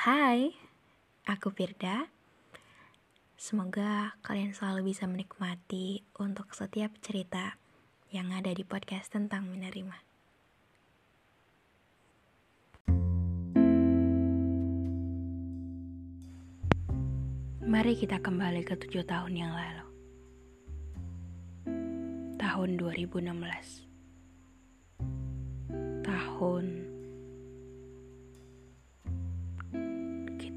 Hai, aku Firda. Semoga kalian selalu bisa menikmati untuk setiap cerita yang ada di podcast tentang menerima. Mari kita kembali ke tujuh tahun yang lalu. Tahun 2016. Tahun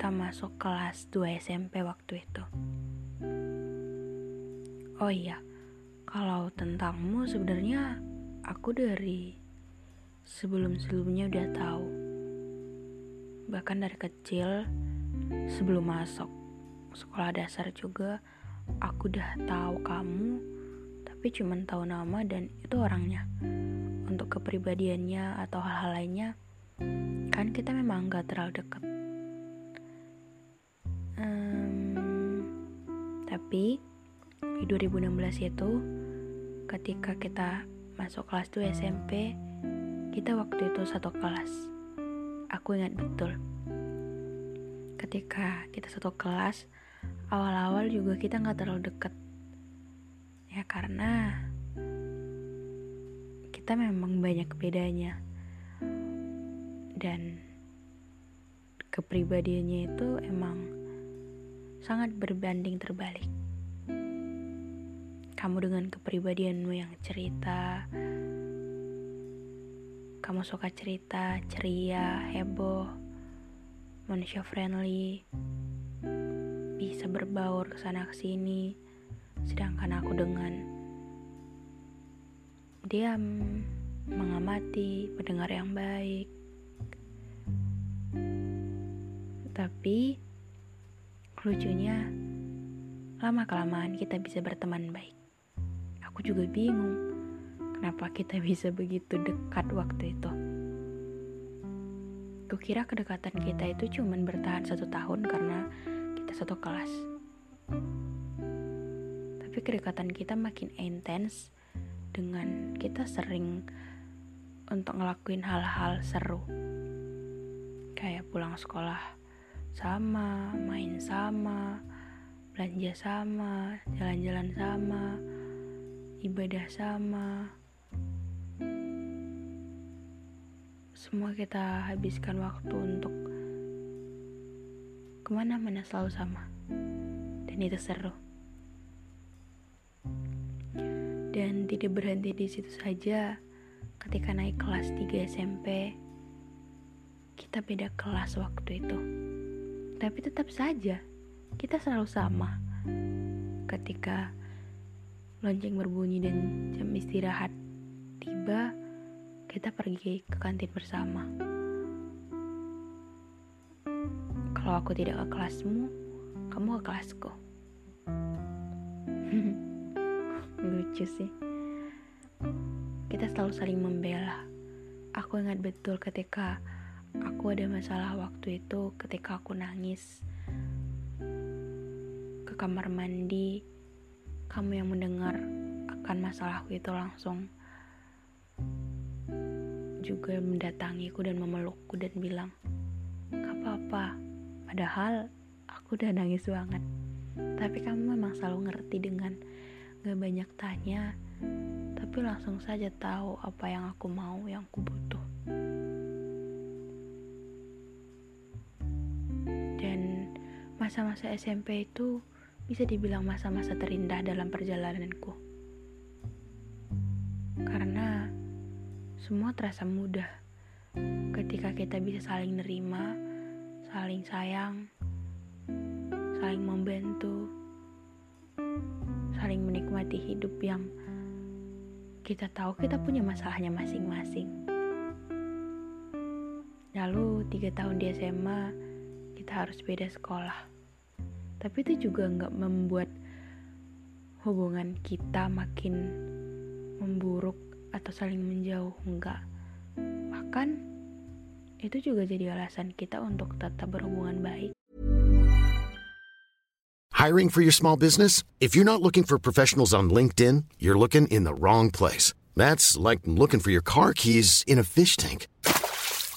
kita masuk kelas 2 SMP waktu itu. Oh iya, kalau tentangmu sebenarnya aku dari sebelum-sebelumnya udah tahu. Bahkan dari kecil sebelum masuk sekolah dasar juga aku udah tahu kamu tapi cuman tahu nama dan itu orangnya untuk kepribadiannya atau hal-hal lainnya kan kita memang gak terlalu dekat tapi di 2016 itu ketika kita masuk kelas 2 SMP kita waktu itu satu kelas. Aku ingat betul. Ketika kita satu kelas awal-awal juga kita nggak terlalu deket. Ya karena kita memang banyak bedanya. Dan kepribadiannya itu emang sangat berbanding terbalik. Kamu dengan kepribadianmu yang cerita kamu suka cerita ceria heboh manusia friendly bisa berbaur ke sana ke sini sedangkan aku dengan diam mengamati mendengar yang baik. Tapi lucunya lama kelamaan kita bisa berteman baik aku juga bingung kenapa kita bisa begitu dekat waktu itu Kukira kedekatan kita itu cuman bertahan satu tahun karena kita satu kelas. Tapi kedekatan kita makin intens dengan kita sering untuk ngelakuin hal-hal seru. Kayak pulang sekolah sama, main sama, belanja sama, jalan-jalan sama, ibadah sama. Semua kita habiskan waktu untuk ke mana-mana selalu sama. Dan itu seru. Dan tidak berhenti di situ saja. Ketika naik kelas 3 SMP kita beda kelas waktu itu tapi tetap saja kita selalu sama ketika lonceng berbunyi dan jam istirahat tiba kita pergi ke kantin bersama kalau aku tidak ke kelasmu, kamu ke kelasku. Lucu sih. Kita selalu saling membela. Aku ingat betul ketika aku ada masalah waktu itu ketika aku nangis ke kamar mandi. Kamu yang mendengar akan masalahku itu langsung juga mendatangiku dan memelukku dan bilang, "Gak apa-apa, Padahal aku udah nangis banget. Tapi kamu memang selalu ngerti dengan gak banyak tanya, tapi langsung saja tahu apa yang aku mau, yang aku butuh. Masa-masa SMP itu bisa dibilang masa-masa terindah dalam perjalananku. Karena semua terasa mudah ketika kita bisa saling nerima saling sayang, saling membantu, saling menikmati hidup yang kita tahu kita punya masalahnya masing-masing. Lalu tiga tahun di SMA kita harus beda sekolah. Tapi itu juga nggak membuat hubungan kita makin memburuk atau saling menjauh, enggak. Bahkan itu juga jadi alasan kita untuk tetap berhubungan baik. Hiring for your small business? If you're not looking for professionals on LinkedIn, you're looking in the wrong place. That's like looking for your car keys in a fish tank.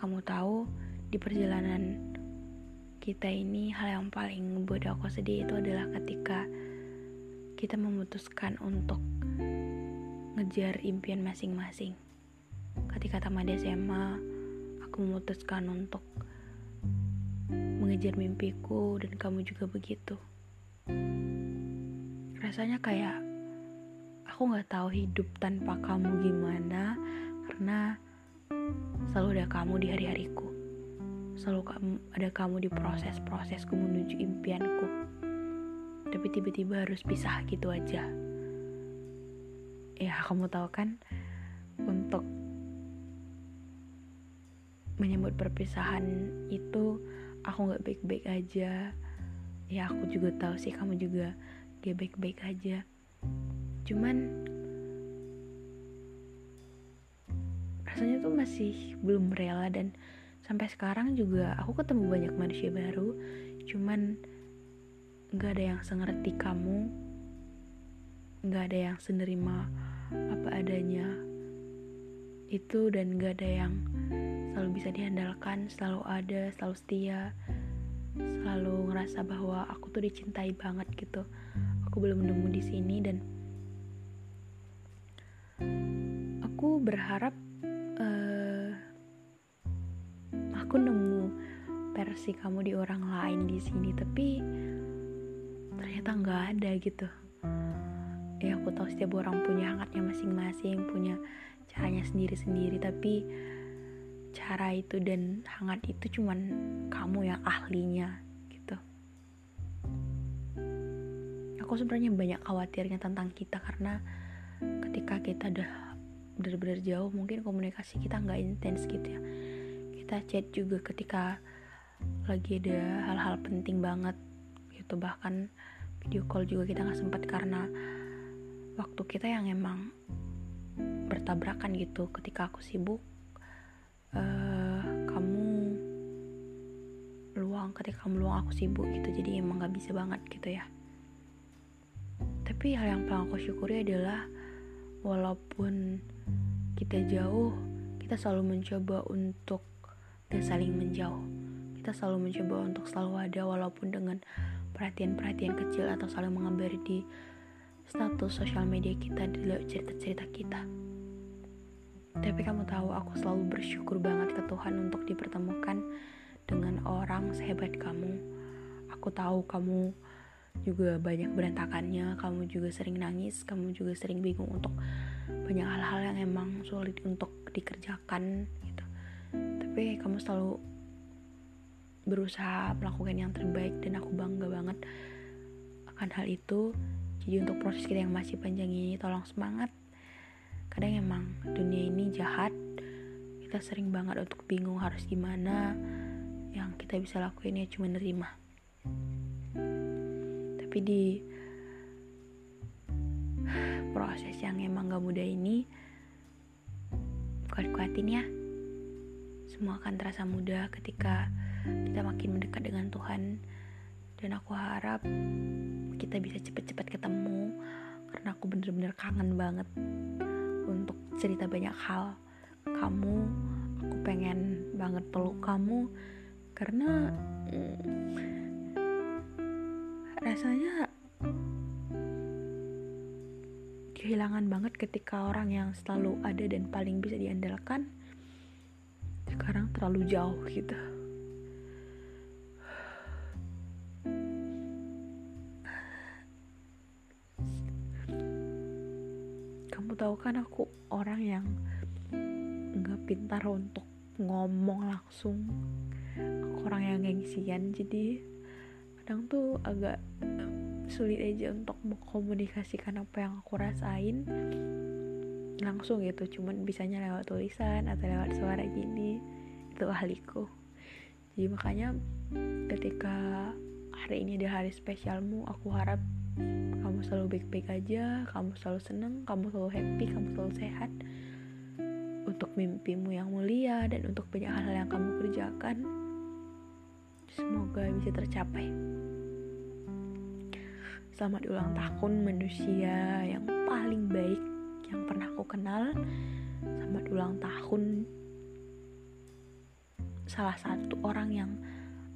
kamu tahu di perjalanan kita ini hal yang paling membuat aku sedih itu adalah ketika kita memutuskan untuk ngejar impian masing-masing. Ketika tamat SMA, aku memutuskan untuk mengejar mimpiku dan kamu juga begitu. Rasanya kayak aku nggak tahu hidup tanpa kamu gimana karena selalu ada kamu di hari-hariku. Selalu ada kamu di proses-prosesku menuju impianku. Tapi tiba-tiba harus pisah gitu aja. Ya, kamu tahu kan, untuk menyambut perpisahan itu aku nggak baik-baik aja. Ya, aku juga tahu sih kamu juga gak baik-baik aja. Cuman tuh masih belum rela dan sampai sekarang juga aku ketemu banyak manusia baru. Cuman nggak ada yang sengerti kamu nggak ada yang senerima apa adanya itu dan nggak ada yang selalu bisa diandalkan selalu ada selalu setia selalu ngerasa bahwa aku tuh dicintai banget gitu. Aku belum nemu di sini dan aku berharap aku nemu versi kamu di orang lain di sini tapi ternyata nggak ada gitu. Ya aku tahu setiap orang punya hangatnya masing-masing punya caranya sendiri-sendiri tapi cara itu dan hangat itu cuman kamu yang ahlinya gitu. Aku sebenarnya banyak khawatirnya tentang kita karena ketika kita udah benar-benar jauh mungkin komunikasi kita nggak intens gitu ya kita chat juga ketika lagi ada hal-hal penting banget gitu. Bahkan video call juga kita nggak sempat karena waktu kita yang emang bertabrakan gitu. Ketika aku sibuk uh, kamu luang ketika kamu luang aku sibuk gitu. Jadi emang nggak bisa banget gitu ya. Tapi hal yang paling aku syukuri adalah walaupun kita jauh kita selalu mencoba untuk dan saling menjauh kita selalu mencoba untuk selalu ada walaupun dengan perhatian-perhatian kecil atau saling mengabari di status sosial media kita di cerita-cerita kita. Tapi kamu tahu aku selalu bersyukur banget ke Tuhan untuk dipertemukan dengan orang sehebat kamu. Aku tahu kamu juga banyak berantakannya, kamu juga sering nangis, kamu juga sering bingung untuk banyak hal-hal yang emang sulit untuk dikerjakan gitu. Tapi kamu selalu berusaha melakukan yang terbaik dan aku bangga banget akan hal itu jadi untuk proses kita yang masih panjang ini tolong semangat. Kadang emang dunia ini jahat. Kita sering banget untuk bingung harus gimana. Yang kita bisa lakuin ya cuma nerima. Tapi di proses yang emang gak mudah ini kuat-kuatin ya. Semua akan terasa mudah ketika kita makin mendekat dengan Tuhan. Dan aku harap kita bisa cepet-cepet ketemu karena aku bener-bener kangen banget untuk cerita banyak hal. Kamu, aku pengen banget peluk kamu karena hmm, rasanya kehilangan banget ketika orang yang selalu ada dan paling bisa diandalkan terlalu jauh gitu. Kamu tahu kan aku orang yang nggak pintar untuk ngomong langsung. Aku orang yang gengsian jadi kadang tuh agak sulit aja untuk mengkomunikasikan apa yang aku rasain langsung gitu cuman bisanya lewat tulisan atau lewat suara gini itu ahliku. Jadi makanya ketika hari ini adalah hari spesialmu aku harap kamu selalu baik-baik aja kamu selalu seneng kamu selalu happy kamu selalu sehat. Untuk mimpimu yang mulia dan untuk banyak hal-hal yang kamu kerjakan semoga bisa tercapai. Selamat ulang tahun manusia yang paling baik yang pernah aku kenal. Selamat ulang tahun salah satu orang yang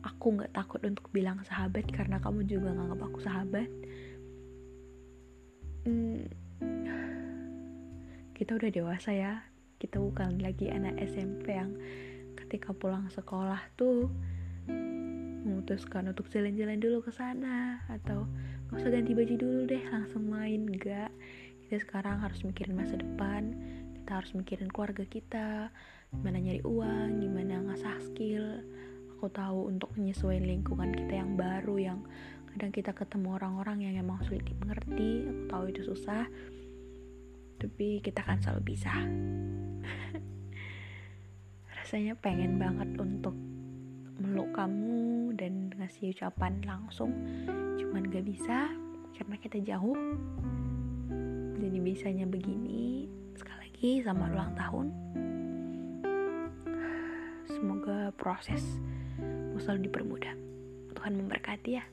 aku nggak takut untuk bilang sahabat karena kamu juga nganggap aku sahabat. Hmm, kita udah dewasa ya. Kita bukan lagi anak SMP yang ketika pulang sekolah tuh memutuskan untuk jalan-jalan dulu ke sana atau gak usah ganti baju dulu deh langsung main enggak kita sekarang harus mikirin masa depan kita harus mikirin keluarga kita gimana nyari uang gimana ngasah skill. Aku tahu untuk menyesuaikan lingkungan kita yang baru yang kadang kita ketemu orang-orang yang emang sulit dimengerti. Aku tahu itu susah tapi kita kan selalu bisa. Rasanya pengen banget untuk meluk kamu dan ngasih ucapan langsung. Cuman gak bisa karena kita jauh. Jadi bisanya begini. Sekali lagi sama ulang tahun semoga proses selalu dipermudah Tuhan memberkati ya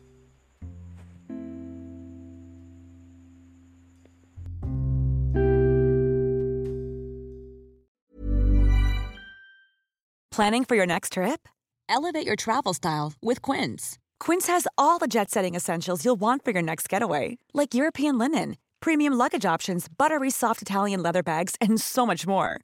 Planning for your next trip? Elevate your travel style with Quince. Quince has all the jet setting essentials you'll want for your next getaway, like European linen, premium luggage options, buttery soft Italian leather bags, and so much more.